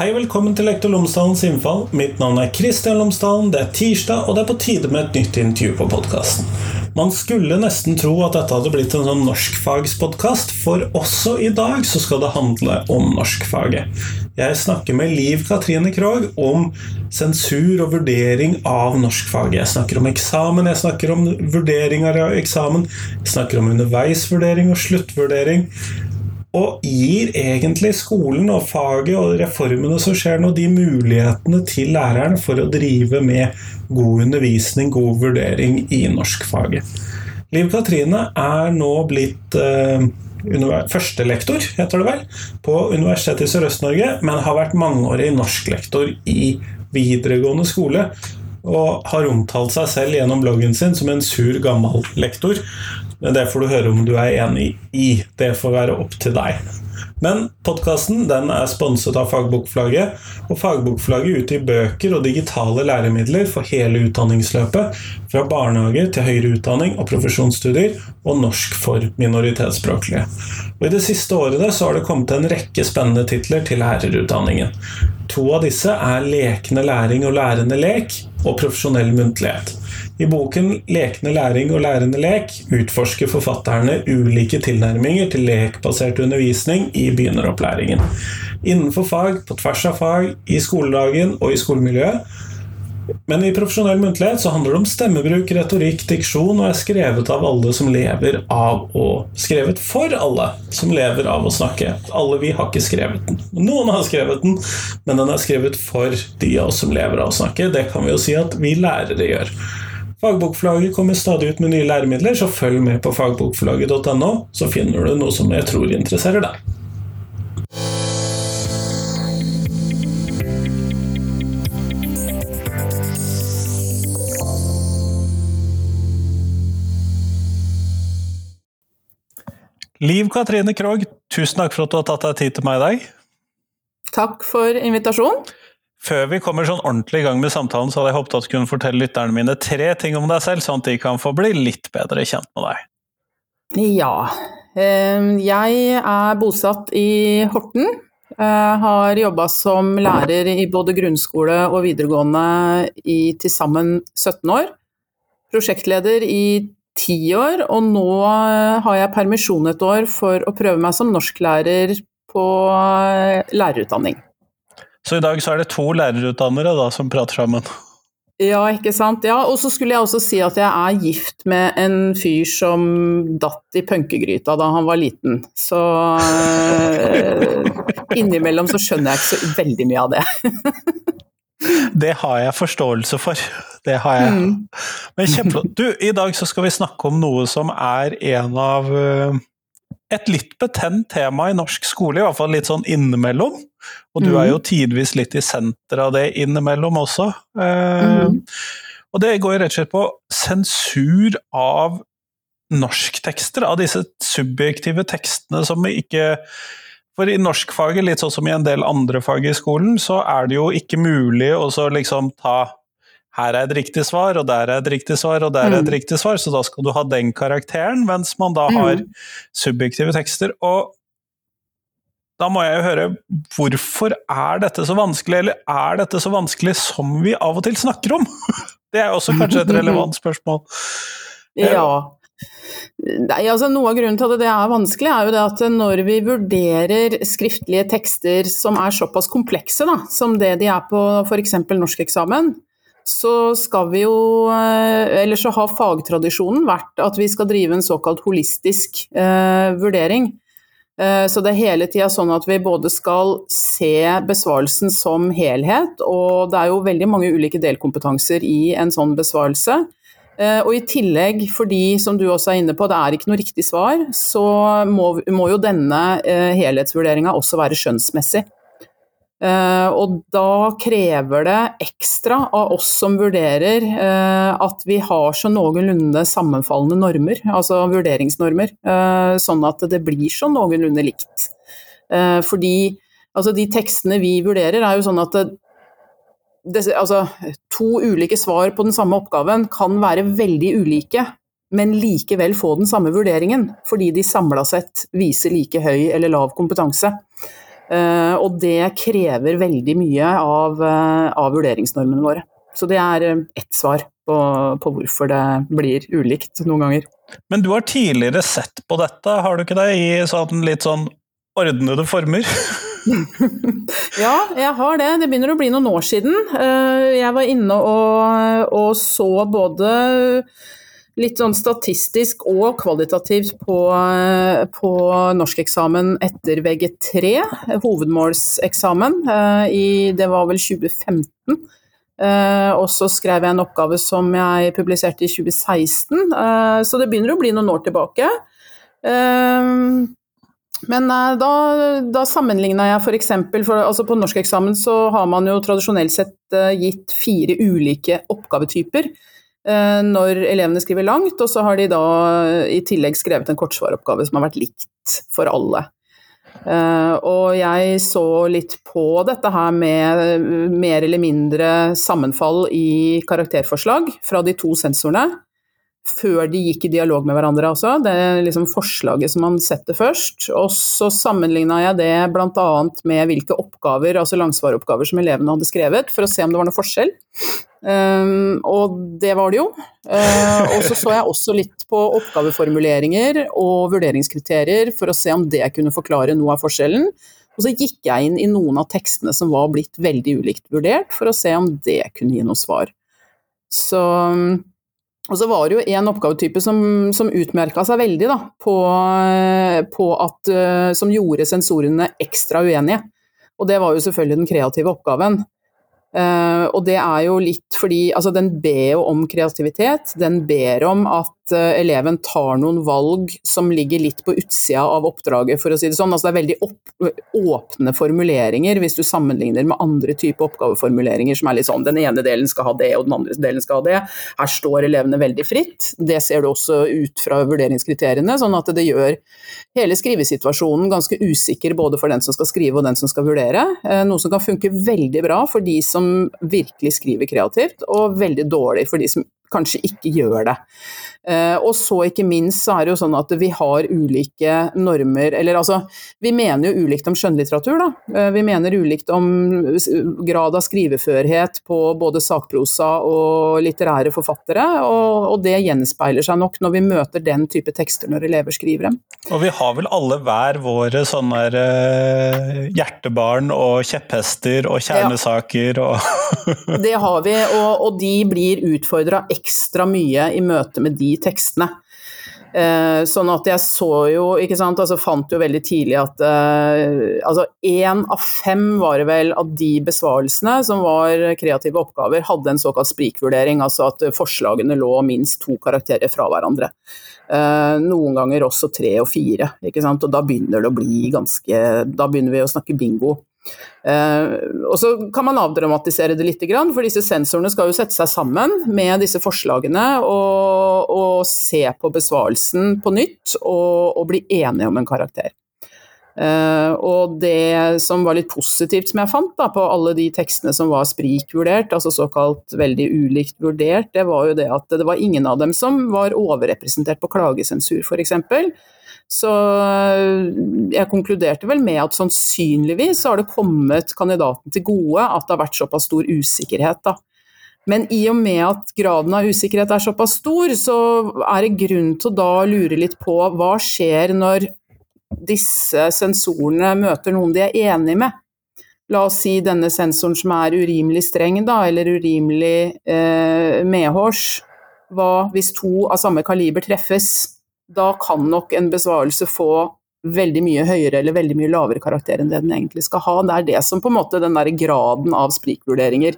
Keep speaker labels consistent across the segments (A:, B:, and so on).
A: Hei velkommen til Lektor Lomsdalens innfall. Mitt navn er Kristian Lomsdalen. Det er tirsdag, og det er på tide med et nytt intervju på podkasten. Man skulle nesten tro at dette hadde blitt en sånn norskfagspodkast, for også i dag så skal det handle om norskfaget. Jeg snakker med Liv Katrine Krogh om sensur og vurdering av norskfaget. Jeg snakker om eksamen, jeg snakker om vurderinger av eksamen, jeg snakker om underveisvurdering og sluttvurdering. Og gir egentlig skolen og faget og reformene som skjer nå, de mulighetene til læreren for å drive med god undervisning, god vurdering i norskfaget. Liv Katrine er nå blitt eh, førstelektor, heter det vel, på Universitetet i Sørøst-Norge, men har vært mangeårig norsklektor i videregående skole. Og har omtalt seg selv gjennom bloggen sin som en sur, gammel lektor. Men det får du høre om du er enig i. Det får være opp til deg. Men podkasten er sponset av Fagbokflagget, og Fagbokflagget utgir bøker og digitale læremidler for hele utdanningsløpet, fra barnehager til høyere utdanning og profesjonsstudier, og norsk for minoritetsspråklige. Og I det siste året har det kommet en rekke spennende titler til lærerutdanningen. To av disse er Lekende læring og lærende lek og Profesjonell muntlighet. I boken 'Lekende læring og lærende lek' utforsker forfatterne ulike tilnærminger til lekbasert undervisning i begynneropplæringen. Innenfor fag, på tvers av fag, i skoledagen og i skolemiljøet. Men i profesjonell muntlighet så handler det om stemmebruk, retorikk, diksjon, og er skrevet av alle som lever av å Skrevet for alle som lever av å snakke. Alle vi har ikke skrevet den. Noen har skrevet den, men den er skrevet for de av oss som lever av å snakke. Det kan vi jo si at vi lærere gjør. Fagbokforlaget kommer stadig ut med nye læremidler, så følg med på fagbokforlaget.no, så finner du noe som jeg tror interesserer deg. Liv Katrine Krogh, tusen takk for at du har tatt deg tid til meg i dag.
B: Takk for invitasjonen.
A: Før vi kommer sånn ordentlig i gang med samtalen, så hadde jeg håpet at du kunne fortelle lytterne mine tre ting om deg selv, sånn at de kan få bli litt bedre kjent med deg.
B: Ja. Ehm, jeg er bosatt i Horten. Jeg har jobba som lærer i både grunnskole og videregående i til sammen 17 år. Prosjektleder i ti år, og nå har jeg permisjon et år for å prøve meg som norsklærer på lærerutdanning.
A: Så i dag så er det to lærerutdannere da, som prater sammen?
B: Ja, ikke sant. Ja, og så skulle jeg også si at jeg er gift med en fyr som datt i punkegryta da han var liten. Så uh, innimellom så skjønner jeg ikke så veldig mye av det.
A: det har jeg forståelse for. Det har jeg. Mm. Men kjempeflott. Du, i dag så skal vi snakke om noe som er en av uh, et litt betent tema i norsk skole, i hvert fall litt sånn innimellom. Og du mm. er jo tidvis litt i senteret av det innimellom også. Eh, mm. Og det går rett og slett på sensur av norsktekster, av disse subjektive tekstene som ikke For i norskfaget, litt sånn som i en del andre fag i skolen, så er det jo ikke mulig å liksom ta her er et riktig svar, og der er et riktig svar, og der er et mm. riktig svar, så da skal du ha den karakteren, mens man da har mm. subjektive tekster. Og da må jeg jo høre, hvorfor er dette så vanskelig, eller er dette så vanskelig som vi av og til snakker om? Det er også kanskje et relevant spørsmål.
B: Ja. Nei, altså Noe av grunnen til at det er vanskelig, er jo det at når vi vurderer skriftlige tekster som er såpass komplekse da, som det de er på f.eks. norskeksamen, så skal vi jo eh, Eller så har fagtradisjonen vært at vi skal drive en såkalt holistisk eh, vurdering. Eh, så det er hele tida sånn at vi både skal se besvarelsen som helhet, og det er jo veldig mange ulike delkompetanser i en sånn besvarelse. Eh, og i tillegg, fordi som du også er inne på, det er ikke noe riktig svar, så må, må jo denne helhetsvurderinga også være skjønnsmessig. Uh, og da krever det ekstra av oss som vurderer, at vi har så noenlunde sammenfallende normer, altså vurderingsnormer, sånn at det blir så noenlunde likt. fordi altså de tekstene vi vurderer, er jo sånn at det, det, altså, to ulike svar på den samme oppgaven kan være veldig ulike, men likevel få den samme vurderingen, fordi de samla sett viser like høy eller lav kompetanse. Uh, og det krever veldig mye av, uh, av, vurderingsnormene våre. Så det er ett svar på, på, hvorfor det blir ulikt noen ganger.
A: Men du har tidligere sett på dette, har du ikke det, i sånn litt sånn ordnede former?
B: ja, jeg har det. Det begynner å bli noen år siden. Uh, jeg var inne og, og så både litt sånn statistisk og kvalitativt på, på norskeksamen etter VG3, hovedmålseksamen, eh, i det var vel 2015. Eh, og så skrev jeg en oppgave som jeg publiserte i 2016, eh, så det begynner å bli noen år tilbake. Men da, da sammenligna jeg f.eks. For, altså på norskeksamen så har man jo tradisjonelt sett gitt fire ulike oppgavetyper. Eh, når elevene skriver langt, og så har de da i tillegg skrevet en kortsvaroppgave som har vært likt for alle. Eh, og jeg så litt på dette her med mer eller mindre sammenfall i karakterforslag fra de to sensorene. Før de gikk i dialog med hverandre, altså. Det er liksom forslaget som man setter først. Og så sammenligna jeg det bl.a. med hvilke oppgaver, altså langsvaroppgaver som elevene hadde skrevet, for å se om det var noe forskjell. Um, og det var det jo. Uh, og så så jeg også litt på oppgaveformuleringer og vurderingskriterier for å se om det kunne forklare noe av forskjellen. Og så gikk jeg inn i noen av tekstene som var blitt veldig ulikt vurdert, for å se om det kunne gi noe svar. Så og så var det jo en oppgavetype som, som utmerka seg veldig da, på, på at, uh, som gjorde sensorene ekstra uenige. Og det var jo selvfølgelig den kreative oppgaven. Uh, og det er jo litt fordi altså den ber jo om kreativitet. Den ber om at uh, eleven tar noen valg som ligger litt på utsida av oppdraget, for å si det sånn. Altså det er veldig opp, åpne formuleringer hvis du sammenligner med andre typer oppgaveformuleringer som er litt sånn den ene delen skal ha det, og den andre delen skal ha det. Her står elevene veldig fritt. Det ser du også ut fra vurderingskriteriene, sånn at det gjør hele skrivesituasjonen ganske usikker både for den som skal skrive og den som skal vurdere. Uh, noe som kan funke veldig bra for de som virkelig skriver kreativt, og veldig dårlig for de som kanskje ikke gjør det. Eh, og så ikke minst så er det jo sånn at vi har ulike normer Eller altså, vi mener jo ulikt om skjønnlitteratur, da. Eh, vi mener ulikt om grad av skriveførhet på både sakprosa og litterære forfattere, og, og det gjenspeiler seg nok når vi møter den type tekster når elever skriver dem.
A: Og vi har vel alle hver våre sånne uh, hjertebarn og kjepphester og kjernesaker og
B: Det har vi, og, og de blir utfordra ekstra mye i møte med de tekstene. Eh, sånn at jeg så jo, ikke sant, altså fant jo veldig tidlig at eh, altså én av fem var det vel av de besvarelsene som var kreative oppgaver, hadde en såkalt sprikvurdering, altså at forslagene lå minst to karakterer fra hverandre. Eh, noen ganger også tre og fire, ikke sant, og da begynner det å bli ganske Da begynner vi å snakke bingo. Uh, og så kan man avdramatisere det litt, for disse sensorene skal jo sette seg sammen med disse forslagene og, og se på besvarelsen på nytt og, og bli enige om en karakter. Uh, og det som var litt positivt som jeg fant da, på alle de tekstene som var sprikvurdert, altså såkalt veldig ulikt vurdert, det var jo det at det var ingen av dem som var overrepresentert på klagesensur, f.eks. Så eh, jeg konkluderte vel med at sannsynligvis har det kommet kandidaten til gode at det har vært såpass stor usikkerhet, da. Men i og med at graden av usikkerhet er såpass stor, så er det grunn til å da lure litt på hva skjer når disse sensorene møter noen de er enig med. La oss si denne sensoren som er urimelig streng, da, eller urimelig eh, medhårs. Hva hvis to av samme kaliber treffes? Da kan nok en besvarelse få veldig mye høyere eller veldig mye lavere karakter enn det den egentlig skal ha. Det er det som på en måte den der graden av sprikvurderinger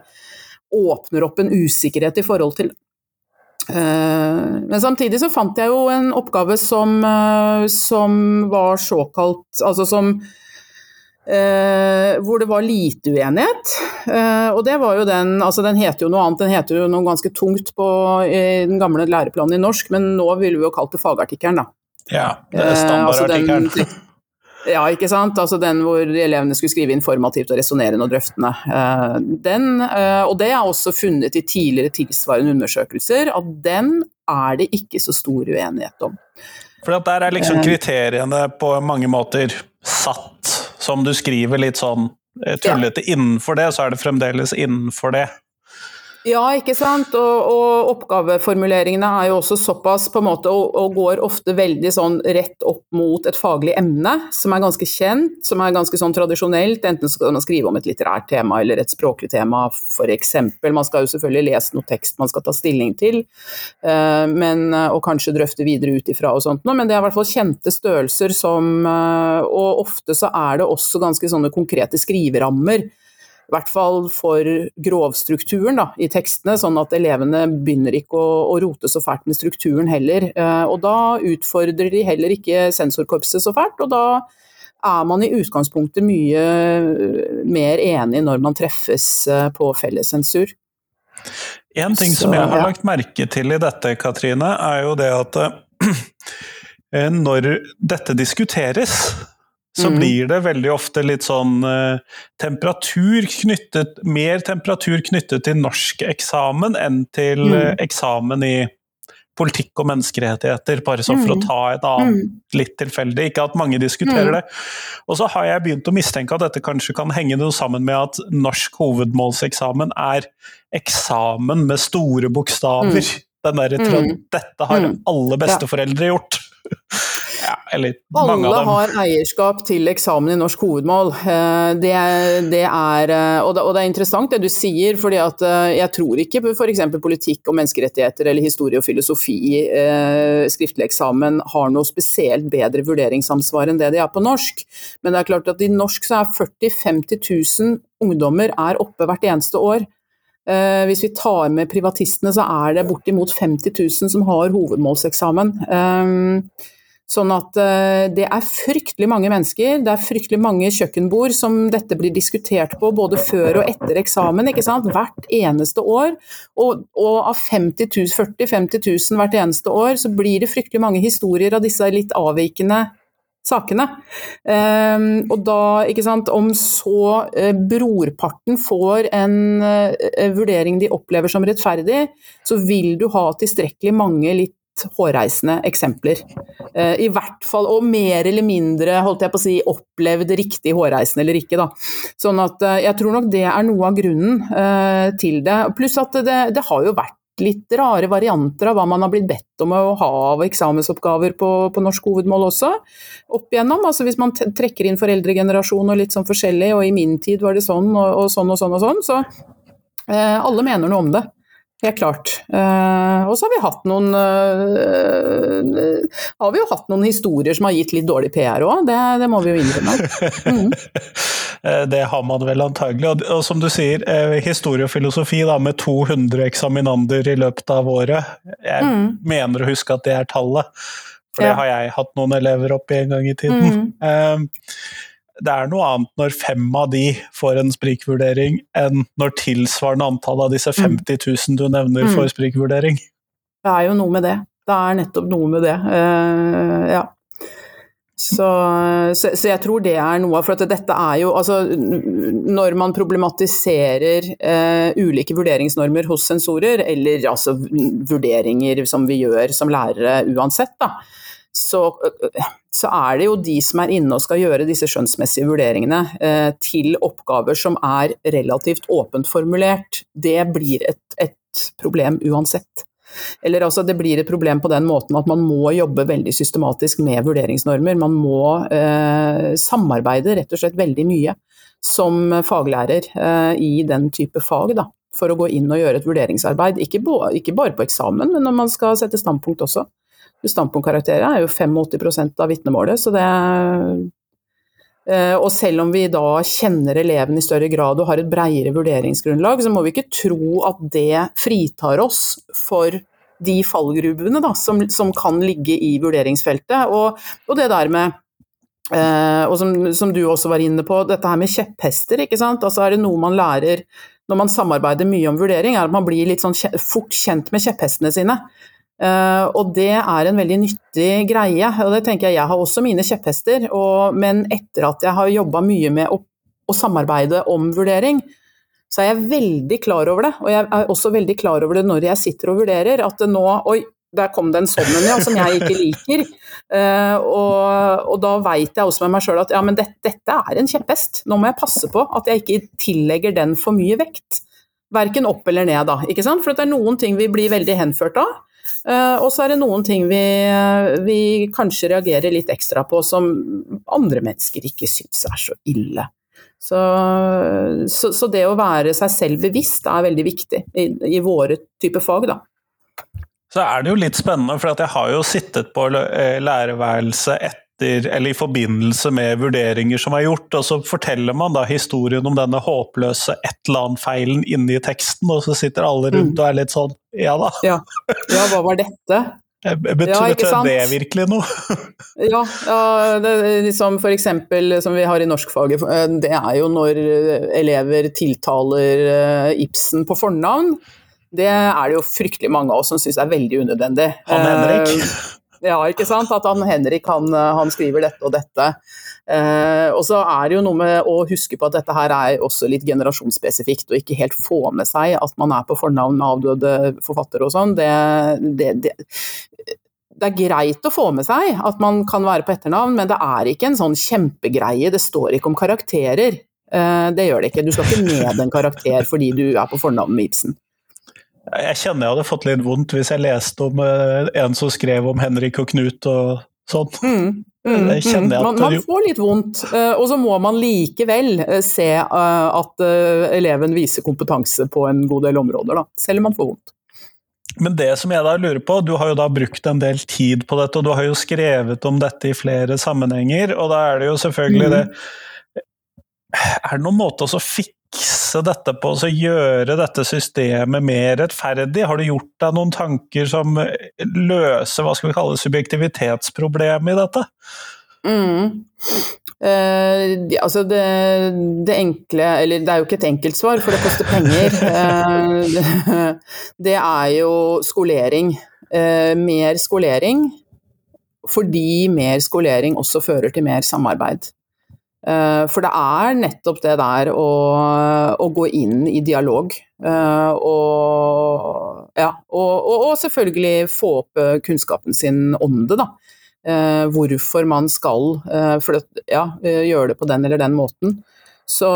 B: åpner opp en usikkerhet i forhold til. Eh, men samtidig så fant jeg jo en oppgave som, eh, som var såkalt Altså som Eh, hvor det var lite uenighet. Eh, og det var jo den Altså den heter jo noe annet, den heter jo noe ganske tungt på den gamle læreplanen i norsk, men nå ville vi jo kalt det fagartikkelen, da.
A: Ja, det er standardartikkelen. Eh, altså
B: ja, ikke sant. Altså den hvor elevene skulle skrive informativt og resonnerende og drøftende. Eh, den, eh, og det er også funnet i tidligere tilsvarende undersøkelser, at den er det ikke så stor uenighet om.
A: For der er liksom kriteriene på mange måter satt som du skriver litt sånn eh, tullete ja. innenfor det, så er det fremdeles innenfor det.
B: Ja, ikke sant. Og, og, oppgaveformuleringene er jo også såpass på en måte, og, og, går ofte veldig sånn rett opp mot et faglig emne som er ganske kjent, som er ganske sånn tradisjonelt. Enten skal man skrive om et litterært tema eller et språklig tema, f.eks. Man skal jo selvfølgelig lese noe tekst man skal ta stilling til, uh, men, og kanskje drøfte videre ut ifra og sånt men det er i hvert fall kjente størrelser som uh, Og ofte så er det også ganske sånne konkrete skriverammer i hvert fall for grovstrukturen da, i tekstene, sånn at elevene begynner ikke å, å, rote så fælt med strukturen heller. Eh, og da utfordrer de heller ikke sensorkorpset så fælt, og da er man i utgangspunktet mye eh, mer enig når man treffes eh, på fellessensur.
A: En ting så, som jeg har lagt merke til i dette, Katrine, er jo det at når dette diskuteres, så mm. blir det veldig ofte litt sånn eh, temperatur knyttet Mer temperatur knyttet til norsk eksamen enn til mm. eh, eksamen i politikk og menneskerettigheter, bare sånn for mm. å ta et annet mm. litt tilfeldig. Ikke at mange diskuterer mm. det. Og så har jeg begynt å mistenke at dette kanskje kan henge noe sammen med at norsk hovedmålseksamen er eksamen med store bokstaver. Mm. Den derre mm. Dette har alle besteforeldre gjort.
B: Ja, eller mange Alle av dem. har eierskap til eksamen i norsk hovedmål. Eh, det, det er, eh, og, det, og, det, er interessant det du sier, fordi at eh, jeg tror ikke f.eks. politikk og menneskerettigheter eller historie og filosofi skriftlig eksamen har noe spesielt bedre vurderingsansvar enn det de er på norsk. Men det er klart at i norsk så er 40 000-50 000 ungdommer er oppe hvert eneste år. hvis vi tar med privatistene, så er det bortimot 50 000 som har hovedmålseksamen. Sånn at uh, det er fryktelig mange mennesker, det er fryktelig mange kjøkkenbord som dette blir diskutert på både før og etter eksamen, ikke sant? hvert eneste år. Og, og av 40 000-50 000 hvert eneste år, så blir det fryktelig mange historier av disse litt avvikende sakene. Um, og da, ikke sant, om så uh, brorparten får en uh, vurdering de opplever som rettferdig, så vil du ha tilstrekkelig mange litt hårreisende eksempler. Eh, I hvert fall, og mer eller mindre holdt jeg på å si, opplevd riktig hårreisende eller ikke. Da. Sånn at eh, jeg tror nok det er noe av grunnen uh, til det. Pluss at det, det, har jo vært litt rare varianter av hva man har blitt bedt om å ha av eksamensoppgaver på, på norsk hovedmål også. Opp igjennom. Altså hvis man trekker inn foreldregenerasjon og litt sånn forskjellig, og i min tid var det sånn og, og sånn og sånn og sånn, så uh, alle mener noe om det. Helt klart. Uh, og så har vi hatt noen uh, har vi jo hatt noen historier som har gitt litt dårlig PR òg, det, det, må vi jo innrømme. Mm.
A: det har man vel antagelig. Og, og som du sier, historie og filosofi da, med 200 eksaminander i løpet av året. Jeg mm. mener å huske at det er tallet, for det har jeg hatt noen elever oppi en gang i tiden. Mm det er noe annet når fem av de får en sprikvurdering, enn når tilsvarende antall av disse 50 mm. 000 du nevner, mm. får sprikvurdering.
B: Det er jo noe med det. Det er nettopp noe med det. Uh, ja. Så, så, så, jeg tror det er noe For at dette er jo Altså, når man problematiserer uh, ulike vurderingsnormer hos sensorer, eller altså vurderinger som vi gjør som lærere uansett, da, så, så, er det jo de som er inne og skal gjøre disse skjønnsmessige vurderingene eh, til oppgaver som er relativt åpent formulert. Det blir et, et problem uansett. Eller altså, det blir et problem på den måten at man må jobbe veldig systematisk med vurderingsnormer. Man må eh, samarbeide rett og slett veldig mye som faglærer eh, i den type fag. Da, for å gå inn og gjøre et vurderingsarbeid. Ikke, ikke bare på eksamen, men når man skal sette standpunkt også. Standpunktkarakterer er jo 85% av vitnemålet, så det eh, og selv om vi da kjenner eleven i større grad og har et bredere vurderingsgrunnlag, så må vi ikke tro at det fritar oss for de fallgruvene da, som, som, kan ligge i vurderingsfeltet. Og, og det der med eh, og som, som, du også var inne på, dette her med kjepphester. ikke sant? Altså Er det noe man lærer når man samarbeider mye om vurdering, er at man blir litt sånn fort kjent med kjepphestene sine. Uh, og det er en veldig nyttig greie. og det tenker Jeg jeg har også mine kjepphester, og, men etter at jeg har jobba mye med å, å, samarbeide om vurdering, så er jeg veldig klar over det. Og jeg er også veldig klar over det når jeg sitter og vurderer, at nå Oi, der kom det en sånn en, ja, som jeg ikke liker. Uh, og, og, da veit jeg også med meg sjøl at ja, men det, dette er en kjepphest. Nå må jeg passe på at jeg ikke tillegger den for mye vekt. Verken opp eller ned, da. ikke sant? For det er noen ting vi blir veldig henført av. Uh, og så er det noen ting vi, vi, kanskje reagerer litt ekstra på som andre mennesker ikke syns er så ille. Så, så, så, det å være seg selv bevisst er veldig viktig i, i våre type fag, da.
A: Så er det jo litt spennende, for jeg har jo sittet på eh, lærerværelset etter, eller i forbindelse med vurderinger som er gjort, og så forteller man da historien om denne håpløse et eller annet-feilen inni teksten, og så sitter alle rundt mm. og er litt sånn ja da.
B: Ja, ja hva var dette?
A: Betyr ja, det virkelig noe?
B: ja, ja det, liksom for eksempel som vi har i norskfaget, eh, det er jo når elever tiltaler eh, Ibsen på fornavn. Det er det jo fryktelig mange av oss som syns er veldig unødvendig.
A: Han Henrik? Eh,
B: ja, ikke sant. At han Henrik han, han skriver dette og dette. Eh, og så er det jo noe med å huske på at dette her er også litt generasjonsspesifikt, og ikke helt få med seg at man er på fornavn med avdøde forfattere og sånn. Det, det, det, det, er greit å få med seg at man kan være på etternavn, men det er ikke en sånn kjempegreie. Det står ikke om karakterer. Eh, det gjør det ikke. Du skal ikke ned en karakter fordi du er på fornavn med Ibsen.
A: Jeg kjenner jeg hadde fått litt vondt hvis jeg leste om eh, en som skrev om Henrik og Knut og sånn. Mm.
B: Mm, mm. Man, man, får litt vondt, eh, og så må man likevel eh, se at eleven viser kompetanse på en god del områder, da, selv om man får vondt.
A: Men det som jeg da lurer på, du har jo da brukt en del tid på dette, og du har jo skrevet om dette i flere sammenhenger, og da er det jo selvfølgelig mm. det Er det noen måte å fikse fikse dette på, å gjøre dette systemet mer rettferdig? Har du gjort deg noen tanker som løser hva skal vi kalle subjektivitetsproblemet i dette?
B: Mm. Eh, altså det, det, enkle Eller det er jo ikke et enkelt svar, for det koster penger. Eh, det, er jo skolering. Eh, mer skolering fordi mer skolering også fører til mer samarbeid. Eh, for det er nettopp det der å, å gå inn i dialog. Eh, og, ja, og, og, og, selvfølgelig få opp eh, kunnskapen sin om det, da. Hvorfor man skal ja, gjøre det på den eller den måten. Så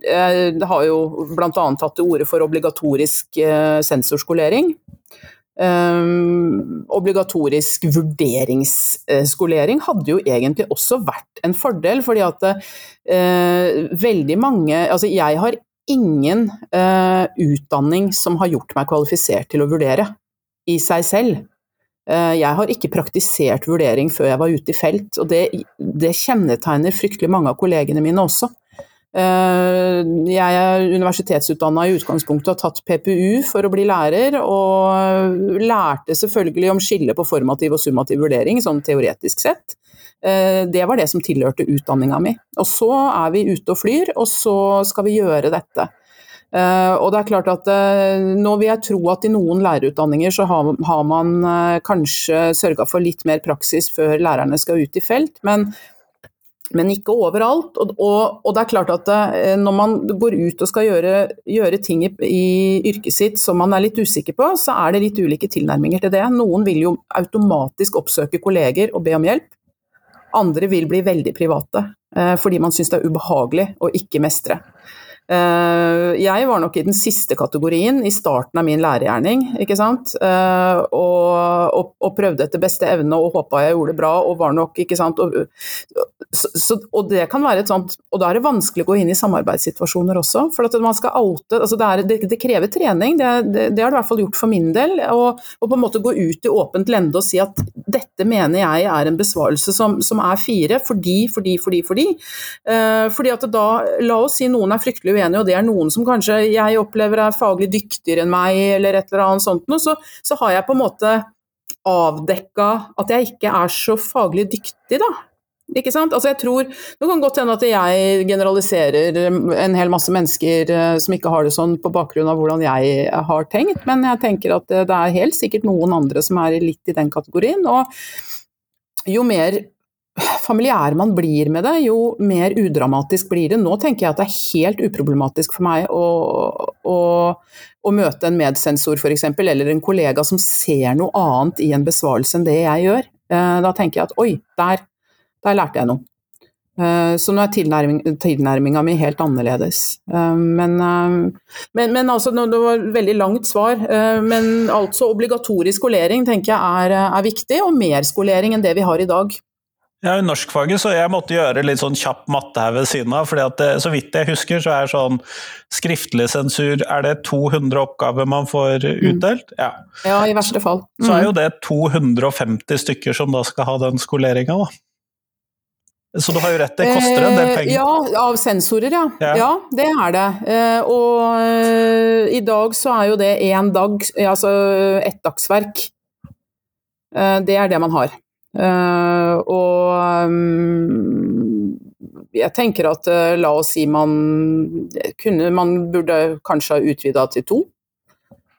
B: jeg har jo bl.a. tatt til orde for obligatorisk sensorskolering. Um, obligatorisk vurderingsskolering hadde jo egentlig også vært en fordel, fordi at uh, veldig mange Altså, jeg har ingen uh, utdanning som har gjort meg kvalifisert til å vurdere i seg selv. Uh, jeg har ikke praktisert vurdering før jeg var ute i felt, og det, det kjennetegner fryktelig mange av kollegene mine også. Eh, jeg er universitetsutdanna i utgangspunktet og har tatt PPU for å bli lærer, og lærte selvfølgelig om skillet på formativ og summativ vurdering, sånn teoretisk sett. Eh, det var det som tilhørte utdanninga mi. Og så er vi ute og flyr, og så skal vi gjøre dette. Uh, og det er klart at Nå vil jeg tro at i noen lærerutdanninger så har, man kanskje sørga for litt mer praksis før lærerne skal ut i felt, men men ikke overalt. Og, og, og, det er klart at det, når man går ut og skal gjøre, gjøre ting i, i, yrket sitt som man er litt usikker på, så er det litt ulike tilnærminger til det. Noen vil jo automatisk oppsøke kolleger og be om hjelp. Andre vil bli veldig private, eh, fordi man syns det er ubehagelig å ikke mestre. Eh, jeg var nok i den siste kategorien i starten av min lærergjerning, ikke sant. Eh, og, og, og prøvde etter beste evne og håpa jeg gjorde det bra, og var nok, ikke sant. Og, så, og, det kan være et sånt Og da er det vanskelig å gå inn i samarbeidssituasjoner også. For at man skal oute altså det, det, det, krever trening, det, det, det, har det i hvert fall gjort for min del. Og, på en måte gå ut i åpent lende og si at dette mener jeg er en besvarelse som, som er fire, fordi, fordi, fordi, fordi. Uh, fordi at da, La oss si noen er fryktelig uenige, og det er noen som kanskje jeg opplever er faglig dyktigere enn meg, eller et eller annet sånt noe, så, så har jeg på en måte avdekka at jeg ikke er så faglig dyktig, da. Ikke sant? Altså jeg tror, Det kan godt hende at jeg generaliserer en hel masse mennesker eh, som ikke har det sånn på bakgrunn av hvordan jeg har tenkt, men jeg tenker at det er helt sikkert noen andre som er litt i den kategorien. Og jo mer familiær man blir med det, jo mer udramatisk blir det. Nå tenker jeg at det er helt uproblematisk for meg å, å, å møte en medsensor f.eks., eller en kollega som ser noe annet i en besvarelse enn det jeg gjør. Eh, da tenker jeg at oi, der, der lærte jeg noe. Eh, så nå er tilnærming, tilnærminga mi helt annerledes. Eh, men, men, men, altså, det var et veldig langt svar. Men altså obligatorisk skolering tenker jeg er, er viktig, og mer skolering enn det vi har i dag.
A: Ja, i norskfaget så jeg måtte gjøre litt sånn kjapp matte her ved siden av. fordi at det, Så vidt jeg husker, så er sånn skriftlig sensur Er det 200 oppgaver man får mm. utdelt?
B: Ja, ja i verste fall.
A: Mm. Så er jo mm. det 250 stykker som da skal ha den skoleringa, da. Så du har jo rett, det koster en del penger?
B: Eh, ja, av sensorer, ja. ja. ja det er det. Eh, og eh, i dag så er jo det én dag, altså ett dagsverk. Eh, det er det man har. Uh, og um, jeg tenker at uh, la oss si man kunne Man burde kanskje ha utvida til to.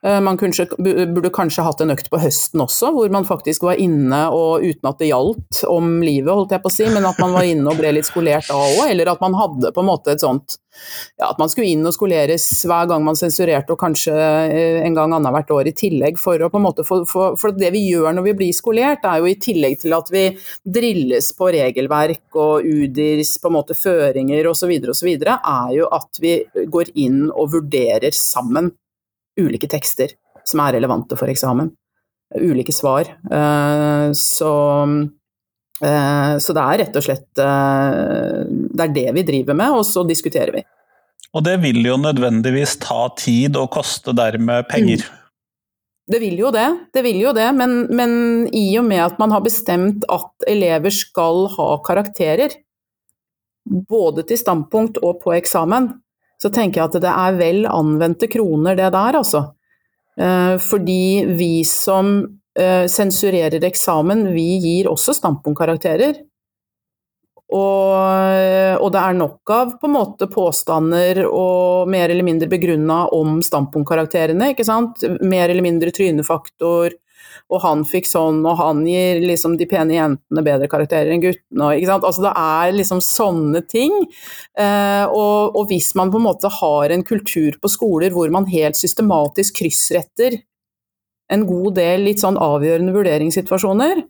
B: Eh, man kanskje, burde kanskje hatt en økt på høsten også, hvor man faktisk var inne og uten at det gjaldt om livet, holdt jeg på å si, men at man var inne og ble litt skolert da òg, eller at man hadde på en måte et sånt ja, at man skulle inn og skoleres hver gang man sensurerte, og kanskje eh, en gang annethvert år i tillegg. For, å på en måte for, for, for, det vi gjør når vi blir skolert, er jo i tillegg til at vi drilles på regelverk og UDIRs på en måte føringer osv., osv., er jo at vi går inn og vurderer sammen ulike tekster som er relevante for eksamen. Ulike svar. Eh, så, eh, så det er rett og slett eh, Det er det vi driver med, og så diskuterer vi.
A: Og det vil jo nødvendigvis ta tid og koste dermed penger. Mm.
B: Det vil jo det, det vil jo det, men, men, i og med at man har bestemt at elever skal ha karakterer, både til standpunkt og på eksamen, så tenker jeg at det er vel anvendte kroner, det der, altså. Eh, fordi vi som eh, sensurerer eksamen, vi gir også standpunktkarakterer. Og, og, det er nok av på en måte påstander og mer eller mindre begrunna om standpunktkarakterene. ikke sant? Mer eller mindre trynefaktor, og han fikk sånn, og han gir liksom de pene jentene bedre karakterer enn guttene. Ikke sant? Altså det er liksom sånne ting. Eh, og, og, hvis man på en måte har en kultur på skoler hvor man helt systematisk kryssretter en god del litt sånn avgjørende vurderingssituasjoner,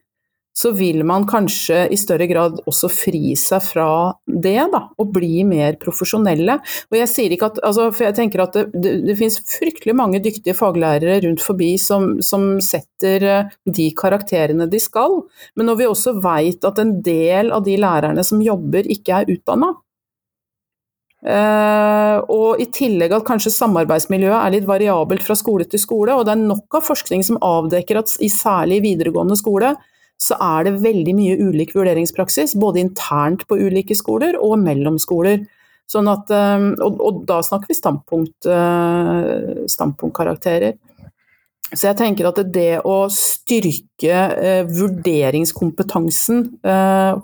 B: så vil man kanskje i større grad også fri seg fra det, da, og bli mer profesjonelle. Og jeg sier ikke at, altså, for jeg tenker at det, det, det finnes fryktelig mange dyktige faglærere rundt forbi som, som, setter eh, de karakterene de skal, men når vi også veit at en del av de lærerne som jobber, ikke er utdanna, Uh, og i tillegg at kanskje samarbeidsmiljøet er litt variabelt fra skole til skole, og det er nok av forskning som avdekker at i særlig videregående skole så er det veldig mye ulik vurderingspraksis, både internt på ulike skoler og mellom skoler. Sånn at, eh, og, og da snakker vi standpunkt, eh, standpunktkarakterer. Så jeg tenker at det å styrke eh, vurderingskompetansen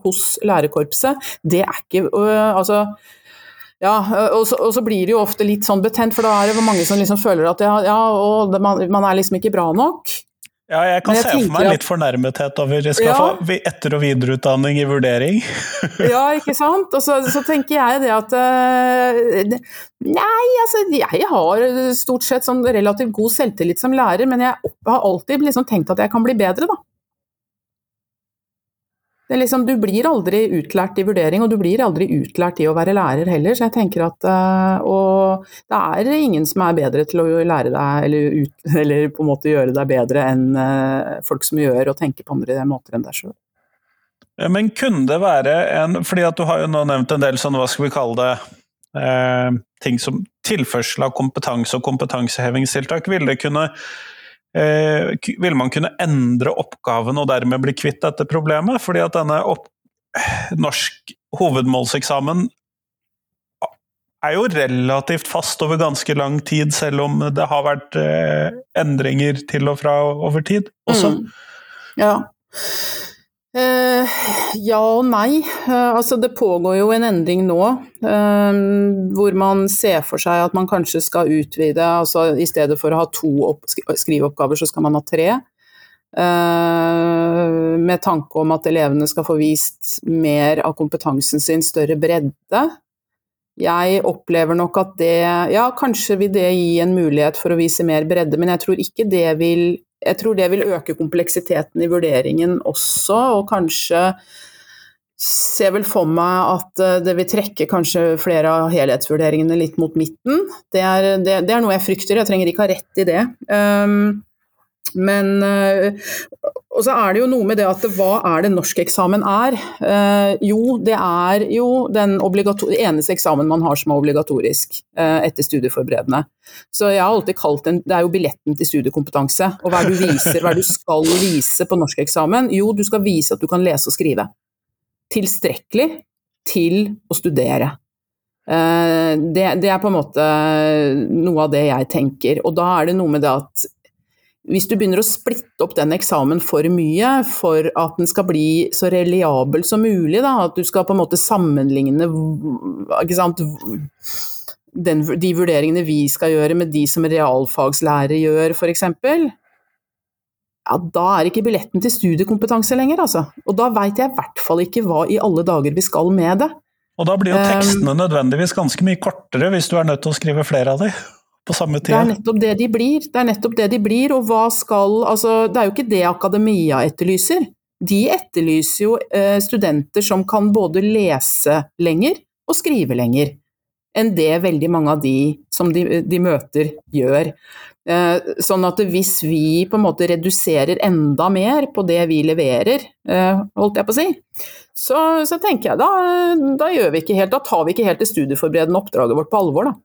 B: hos lærerkorpset, det er ikke Altså ja, og så, og så, blir det jo ofte litt sånn betent, for da er det mange som liksom føler at ja, ja man, man, er liksom ikke bra nok.
A: Ja, jeg kan jeg se for meg litt fornærmethet over jeg skal ja. få etter- og videreutdanning i vurdering.
B: ja, ikke sant. Og så, så tenker jeg det at uh, Nei, altså jeg har stort sett sånn relativt god selvtillit som lærer, men jeg har alltid liksom tenkt at jeg kan bli bedre, da. Liksom, du blir aldri utlært i vurdering, og du blir aldri utlært i å være lærer heller. Så jeg tenker at uh, Og det er ingen som er bedre til å lære deg, eller, ut, eller på en måte gjøre deg bedre enn uh, folk som gjør og tenker på andre måter enn deg sjøl.
A: Men kunne det være en Fordi at du har jo nå nevnt en del sånn, hva skal vi kalle det, uh, ting som tilførsel av kompetanse og kompetansehevingstiltak. Ville det kunne eh, vil man kunne endre oppgaven og dermed bli kvitt dette problemet? Fordi at denne opp, norsk hovedmålseksamen er jo relativt fast over ganske lang tid, selv om det har vært eh, endringer til og fra over tid også. Mm.
B: Ja. Uh, ja og nei. Eh, altså det pågår jo en endring nå, eh, hvor man ser for seg at man kanskje skal utvide. altså I stedet for å ha to skriveoppgaver, så skal man ha tre. med tanke om at elevene skal få vist mer av kompetansen sin, større bredde. Jeg opplever nok at det Ja, kanskje vil det gi en mulighet for å vise mer bredde, men jeg tror ikke det vil jeg tror det vil øke kompleksiteten i vurderingen også, og kanskje ser vel for meg at eh, det vil trekke kanskje flere av helhetsvurderingene litt mot midten. Det er, det, det er noe jeg frykter, jeg trenger ikke ha rett i det. Um, men uh, Og så er det jo noe med det at hva er det norskeksamen er? Uh, jo, det er jo den eneste eksamen man har som er obligatorisk uh, etter studieforberedende. Så jeg har alltid kalt den Det er jo billetten til studiekompetanse. Og hva er det du viser, hva er det du skal vise på norskeksamen? Jo, du skal vise at du kan lese og skrive tilstrekkelig til å studere. Eh, det, det, er på en måte noe av det jeg tenker. Og da er det noe med det at hvis du begynner å splitte opp den eksamen for mye for at den skal bli så reliabel som mulig, da, at du skal på en måte sammenligne den, de vurderingene vi skal gjøre med de som realfagslærere gjør, f.eks., ja, da er ikke billetten til studiekompetanse lenger, altså. Og da veit jeg i hvert fall ikke hva i alle dager vi skal med det.
A: Og da blir jo tekstene um, nødvendigvis ganske mye kortere hvis du er nødt til å skrive flere av de på samme tid.
B: Det er nettopp det de blir. Det er nettopp det de blir, og hva skal Altså, det er jo ikke det akademia etterlyser. De etterlyser jo eh, studenter som kan både lese lenger og skrive lenger enn det veldig mange av de som de, de møter, gjør. Eh, sånn at hvis vi på en måte reduserer enda mer på det vi leverer, eh, holdt jeg på å si, så, så tenker jeg da, da, gjør vi ikke helt, da tar vi ikke helt det studieforberedende oppdraget vårt på alvor, da.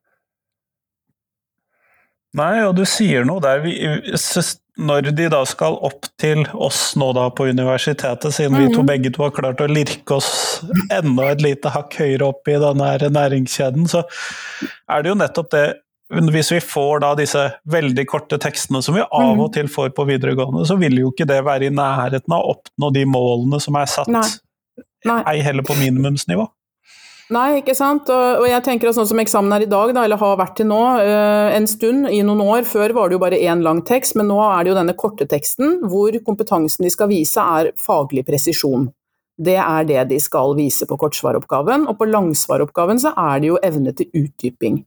A: Nei, og du sier noe der vi, Når de da skal opp til oss nå da på universitetet, siden mm -hmm. vi to mhm. begge to har klart å lirke oss enda et lite hakk høyere opp i denne næringskjeden, så er det jo nettopp det hvis vi får da disse veldig korte tekstene som vi av og mhm. til får på videregående, så vil jo ikke det være i nærheten av å oppnå de målene som er satt, Nei. Nei. ei heller på minimumsnivå.
B: Nei, ikke sant. Og, jeg tenker at sånn som eksamen er i dag, da, eller har vært til nå, uh, en stund, i noen år Før var det jo bare én lang tekst, men nå er det jo denne korte teksten hvor kompetansen de skal vise er faglig presisjon. Det er det de skal vise på kortsvaroppgaven. Og på langsvaroppgaven så er det jo evne til utdyping.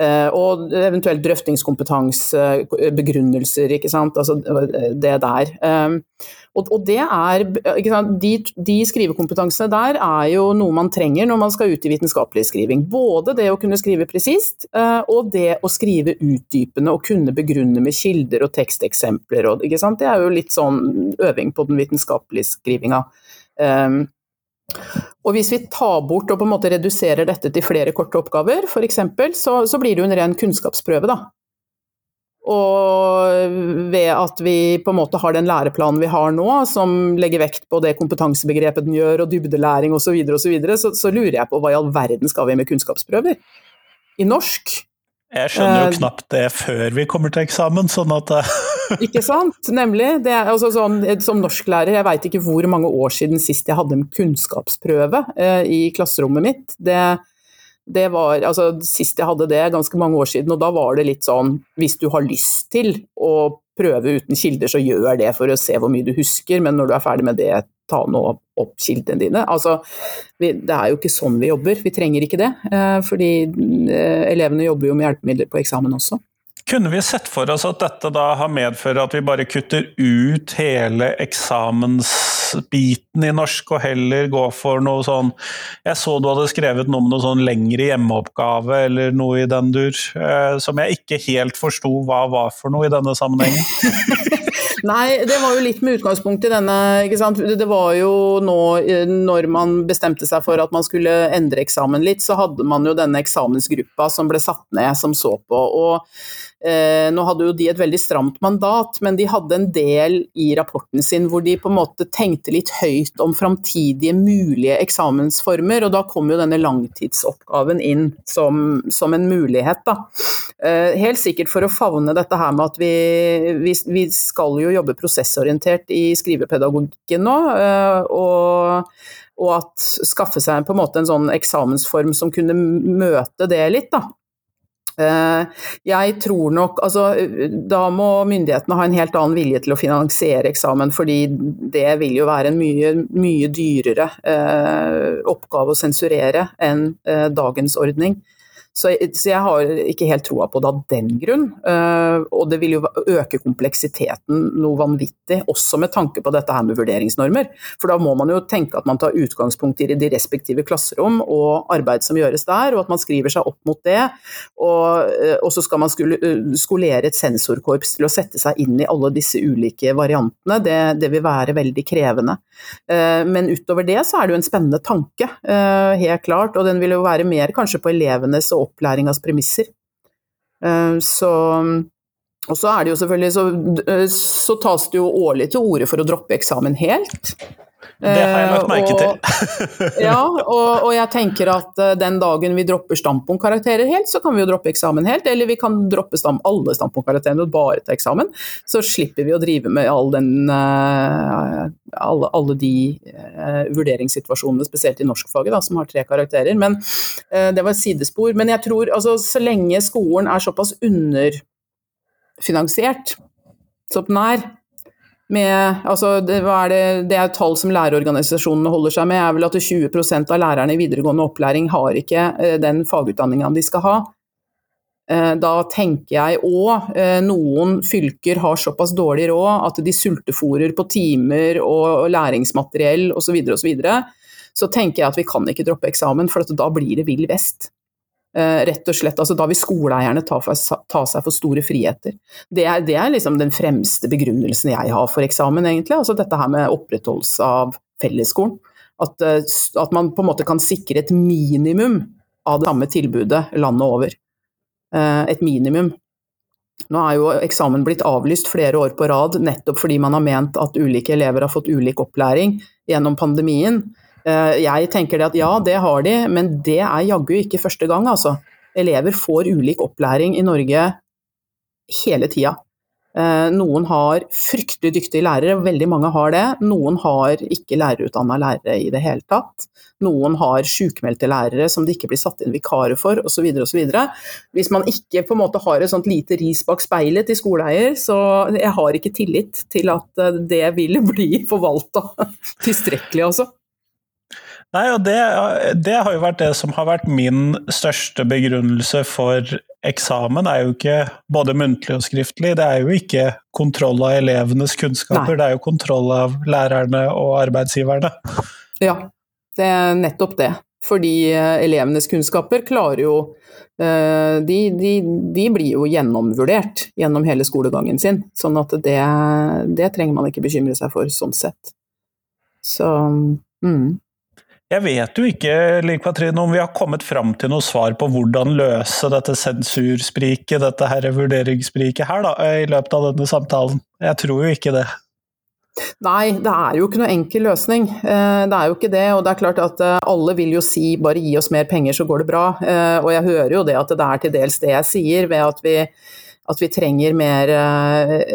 B: Eh, og eventuelt drøftingskompetanse, begrunnelser, ikke sant. Altså det der. Ehm, og, det er de, de, skrivekompetansene der er jo noe man trenger når man skal ut i vitenskapelig skriving. Både det å kunne skrive presist, eh, og det å skrive utdypende og kunne begrunne med kilder og teksteksempler. Og, Det er jo litt sånn øving på den vitenskapelige skrivinga. Um, og hvis vi tar bort og på en måte reduserer dette til flere korte oppgaver, f.eks., så, så blir det jo en ren kunnskapsprøve, da. Og ved at vi på en måte har den læreplanen vi har nå, som legger vekt på det kompetansebegrepet den gjør, og dybdelæring osv., så, videre, og så, videre, så, så lurer jeg på hva i all verden skal vi med kunnskapsprøver? I norsk?
A: Jeg skjønner jo eh, knapt det før vi kommer til eksamen, sånn at eh,
B: Ikke sant, nemlig. Er, altså, sånn, som norsklærer, jeg veit ikke hvor mange år siden sist jeg hadde en kunnskapsprøve eh, i klasserommet mitt. Det, det var, altså, sist jeg hadde det, ganske mange år siden, og da var det litt sånn hvis du har lyst til å prøve uten kilder, så gjør det for å se hvor mye du husker, men når du er ferdig med det, ta nå opp kildene dine. Altså, vi, det er jo ikke sånn vi jobber, vi trenger ikke det. Eh, fordi eh, elevene jobber jo med hjelpemidler på eksamen også.
A: Kunne vi sett for oss at dette da har medført at vi bare kutter ut hele eksamensbiten i norsk, og heller går for noe sånn Jeg så du hadde skrevet noe om noe sånn lengre hjemmeoppgave eller noe i den dur, eh, som jeg ikke helt forsto hva var for noe i denne sammenhengen.
B: Nei, det var jo litt med utgangspunkt i denne ikke sant? Det var jo nå eh, når man bestemte seg for at man skulle endre eksamen litt, så hadde man jo denne eksamensgruppa som ble satt ned, som så på. og nå hadde jo de et veldig stramt mandat, men de hadde en del i rapporten sin hvor de på en måte tenkte litt høyt om framtidige mulige eksamensformer, og da kom jo denne langtidsoppgaven inn som, som en mulighet. Da. Eh, helt sikkert for å favne dette her med at vi, vi, vi skal jo jobbe prosessorientert i skrivepedagogikken nå, eh, og, og at skaffe seg på en måte en sånn eksamensform som kunne møte det litt, da. Eh, jeg tror nok Altså, da må myndighetene ha en helt annen vilje til å finansiere eksamen, fordi det vil jo være en mye, mye dyrere eh, oppgave å sensurere enn eh, dagens ordning. Så, så, jeg har ikke helt troa på det av den grunn. Uh, og det vil jo øke kompleksiteten noe vanvittig, også med tanke på dette her med vurderingsnormer. For da må man jo tenke at man tar utgangspunkt i de respektive klasserom og arbeid som gjøres der, og at man skriver seg opp mot det. Og, uh, og så skal man uh, skolere et sensorkorps til å sette seg inn i alle disse ulike variantene. Det, det vil være veldig krevende. men utover det så er det jo en spennende tanke, helt klart. Og den vil jo være mer kanskje på elevenes og opplæringas premisser. Eh, så og så er det jo selvfølgelig så, eh, så tas det jo årlig til orde for å droppe eksamen helt.
A: Det har jeg lagt merke til. Eh,
B: ja, og, og, jeg tenker at den dagen vi dropper standpunktkarakterer helt, så kan vi jo droppe eksamen helt. Eller vi kan droppe stam, alle standpunktkarakterene og bare ta eksamen. Så slipper vi å drive med all den, alle, alle de vurderingssituasjonene, spesielt i norskfaget, da, som har tre karakterer. Men det var et sidespor. Men jeg tror altså så lenge skolen er såpass underfinansiert som den er, med, altså det, er det, det, er tall som lærerorganisasjonene holder seg med, er vel at 20% av lærerne i videregående opplæring har ikke uh, den fagutdanninga de skal ha. Eh, da tenker jeg òg eh, noen fylker har såpass dårlig råd at de sultefòrer på timer og læringsmateriell osv. Så, videre, så, så tenker jeg at vi kan ikke droppe eksamen, for da blir det vill vest. Eh, rett og slett, altså Da vil skoleeierne ta, ta, seg for store friheter. Det er, det er liksom den fremste begrunnelsen jeg har for eksamen, egentlig. altså Dette her med opprettholdelse av fellesskolen. At, at man på en måte kan sikre et minimum av det samme tilbudet landet over. Eh, et minimum. Nå er jo eksamen blitt avlyst flere år på rad nettopp fordi man har ment at ulike elever har fått ulik opplæring gjennom pandemien. Eh, jeg tenker at ja, det har de, men det er jaggu ikke første gang, altså. Elever får ulik opplæring i Norge hele tida. Eh, noen har fryktelig dyktige lærere, veldig mange har det. Noen har ikke lærerutdanna lærere i det hele tatt. Noen har sjukmeldte lærere som det ikke blir satt inn vikarer for, osv. osv. Hvis man ikke på en måte har et sånt lite ris bak speilet til skoleeier, så jeg har ikke tillit til at eh, det vil bli forvalta tilstrekkelig, altså.
A: Nei, og det, det, har jo vært det som har vært min største begrunnelse for eksamen. er jo ikke både muntlig og skriftlig. Det er jo ikke kontroll av elevenes kunnskaper, Nei. det er jo kontroll av lærerne og arbeidsgiverne.
B: Ja, det er nettopp det. Fordi eh, elevenes kunnskaper klarer jo eh, de, de, de, blir jo gjennomvurdert gjennom hele skolegangen sin. Sånn at det, det trenger man ikke bekymre seg for sånn sett. Så mm.
A: Jeg vet jo ikke Katrine, om vi har kommet fram til noe svar på hvordan løse dette sensurspriket, dette her vurderingsspriket her, da, i løpet av denne samtalen. Jeg tror jo ikke det.
B: Nei, det er jo ikke noe enkel løsning. Eh, det er jo ikke det. Og det er klart at eh, alle vil jo si bare gi oss mer penger, så går det bra. Eh, og jeg hører jo det at det er til dels det jeg sier, ved at vi, at vi trenger mer,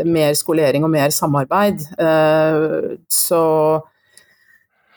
B: mer skolering og mer samarbeid. Så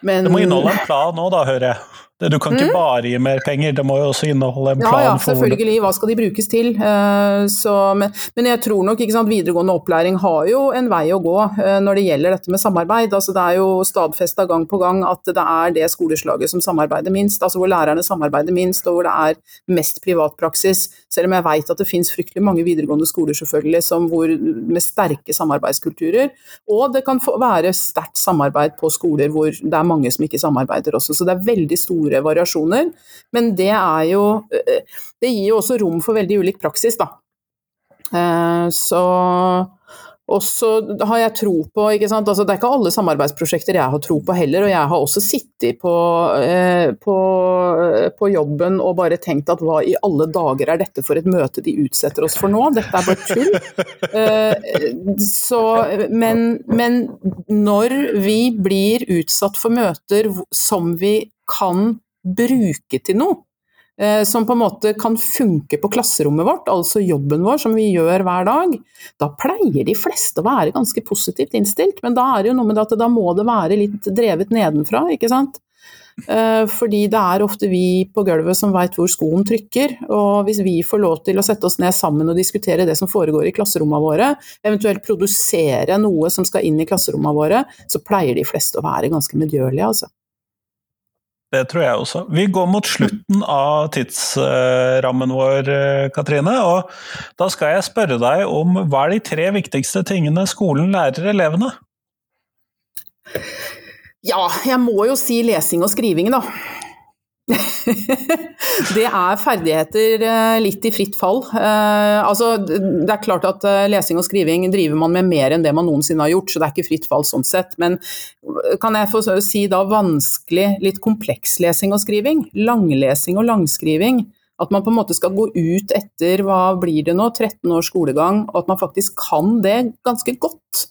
A: men, det må inneholde en plan nå, da, hører jeg. Du kan ikke mm. bare gi mer penger, det må jo også inneholde en plan.
B: Ja, ja, selvfølgelig. Hva skal de brukes til? Eh, så, men, men, jeg tror nok sant, videregående opplæring har jo en vei å gå eh, når det gjelder dette med samarbeid. Altså, det er jo stadfesta gang på gang at det er det skoleslaget som samarbeider minst. altså Hvor lærerne samarbeider minst, og hvor det er mest privatpraksis. Selv om jeg vet at det finnes fryktelig mange videregående skoler selvfølgelig som, hvor, med sterke samarbeidskulturer. Og det kan være sterkt samarbeid på skoler hvor det er mange som ikke samarbeider også. Så det er veldig store store variasjoner. Men det er jo eh, Det gir jo også rom for veldig ulik praksis, da. Eh, så og så har jeg tro på? Altså, Det er ikke alle samarbeidsprosjekter jeg har tro på heller, og jeg har også sittet på, eh, på, på, jobben og bare tenkt at hva i alle dager er dette for et møte de utsetter oss for nå? Dette er bare tull. Eh, så, men, men når vi blir utsatt for møter som vi kan bruke til noe. Eh, som på en måte kan funke på klasserommet vårt, altså jobben vår som vi gjør hver dag. Da pleier de fleste å være ganske positivt innstilt, men da er det jo noe med at da må det være litt drevet nedenfra, ikke sant. Eh, fordi det er ofte vi på gulvet som veit hvor skoen trykker, og hvis vi får lov til å sette oss ned sammen og diskutere det som foregår i klasserommene våre, eventuelt produsere noe som skal inn i klasserommene våre, så pleier de fleste å være ganske medgjørlige, altså.
A: Det tror jeg også. Vi går mot slutten av tidsrammen vår, Katrine. Og da skal jeg spørre deg om hva er de tre viktigste tingene skolen lærer elevene?
B: Ja, jeg må jo si lesing og skriving, da. det er ferdigheter eh, litt i fritt fall. Eh, altså, det er klart at eh, lesing og skriving driver man med mer enn det man noensinne har gjort, så det er ikke fritt fall sånn sett. Men kan jeg få si da vanskelig, litt kompleks lesing og skriving? Langlesing og langskriving. At man på en måte skal gå ut etter hva blir det nå, 13 års skolegang, og at man faktisk kan det ganske godt.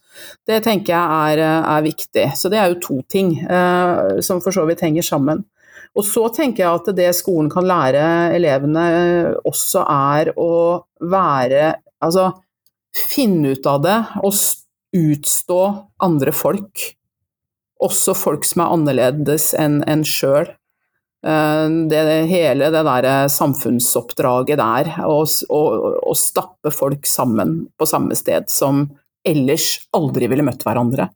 B: Det tenker jeg er, er viktig. Så det er jo to ting eh, som for så vidt henger sammen. Og så tenker jeg at det skolen kan lære elevene også er å være Altså finne ut av det og utstå andre folk. Også folk som er annerledes enn en sjøl. Eh, det, hele det der samfunnsoppdraget der, å stappe folk sammen på samme sted som ellers aldri ville møtt hverandre.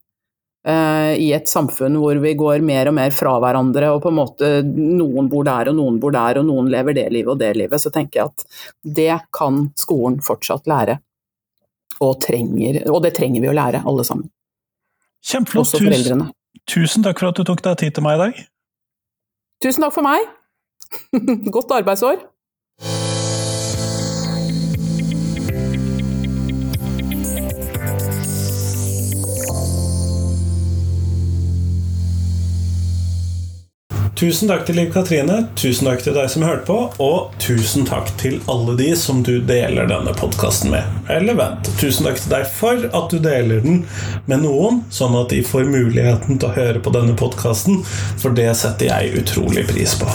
B: Eh, i et samfunn hvor vi går mer og mer fra hverandre, og på en måte noen bor der og noen bor der, og noen lever det livet og det livet, så tenker jeg at det kan skolen fortsatt lære. Og, trenger, og det trenger vi å lære, alle sammen.
A: Kjempeflott. Også foreldrene. Tusen takk for at du tok deg tid til meg i dag.
B: Tusen takk for meg. Godt arbeidsår.
A: Tusen takk til Liv Katrine, tusen takk til deg som hørte på, og tusen takk til alle de som du deler denne podkasten med. Eller vent, tusen takk til deg for at du deler den med noen, sånn at de får muligheten til å høre på denne podkasten, for det setter jeg utrolig pris på.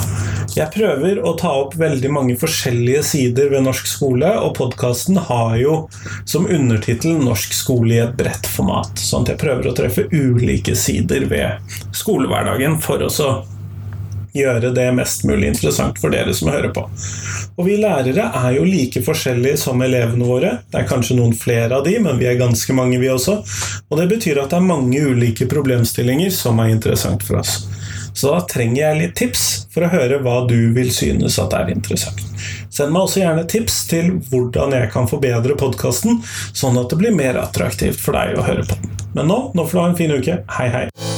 A: Jeg prøver å ta opp veldig mange forskjellige sider ved norsk skole, og podkasten har jo som undertittel 'Norsk skole i et bredt format'. Sånn at jeg prøver å treffe ulike sider ved skolehverdagen for å gjøre det mest mulig interessant for dere som hører på. Og vi lærere er jo like forskjellige som elevene våre. Det er kanskje noen flere av de, men vi er ganske mange, vi også. Og det betyr at det er mange ulike problemstillinger som er interessant for oss. Så da trenger jeg litt tips for å høre hva du vil synes at er interessant. Send meg også gjerne tips til hvordan jeg kan forbedre podkasten, sånn at det blir mer attraktivt for deg å høre på den. Men nå, nå får du ha en fin uke. Hei, hei.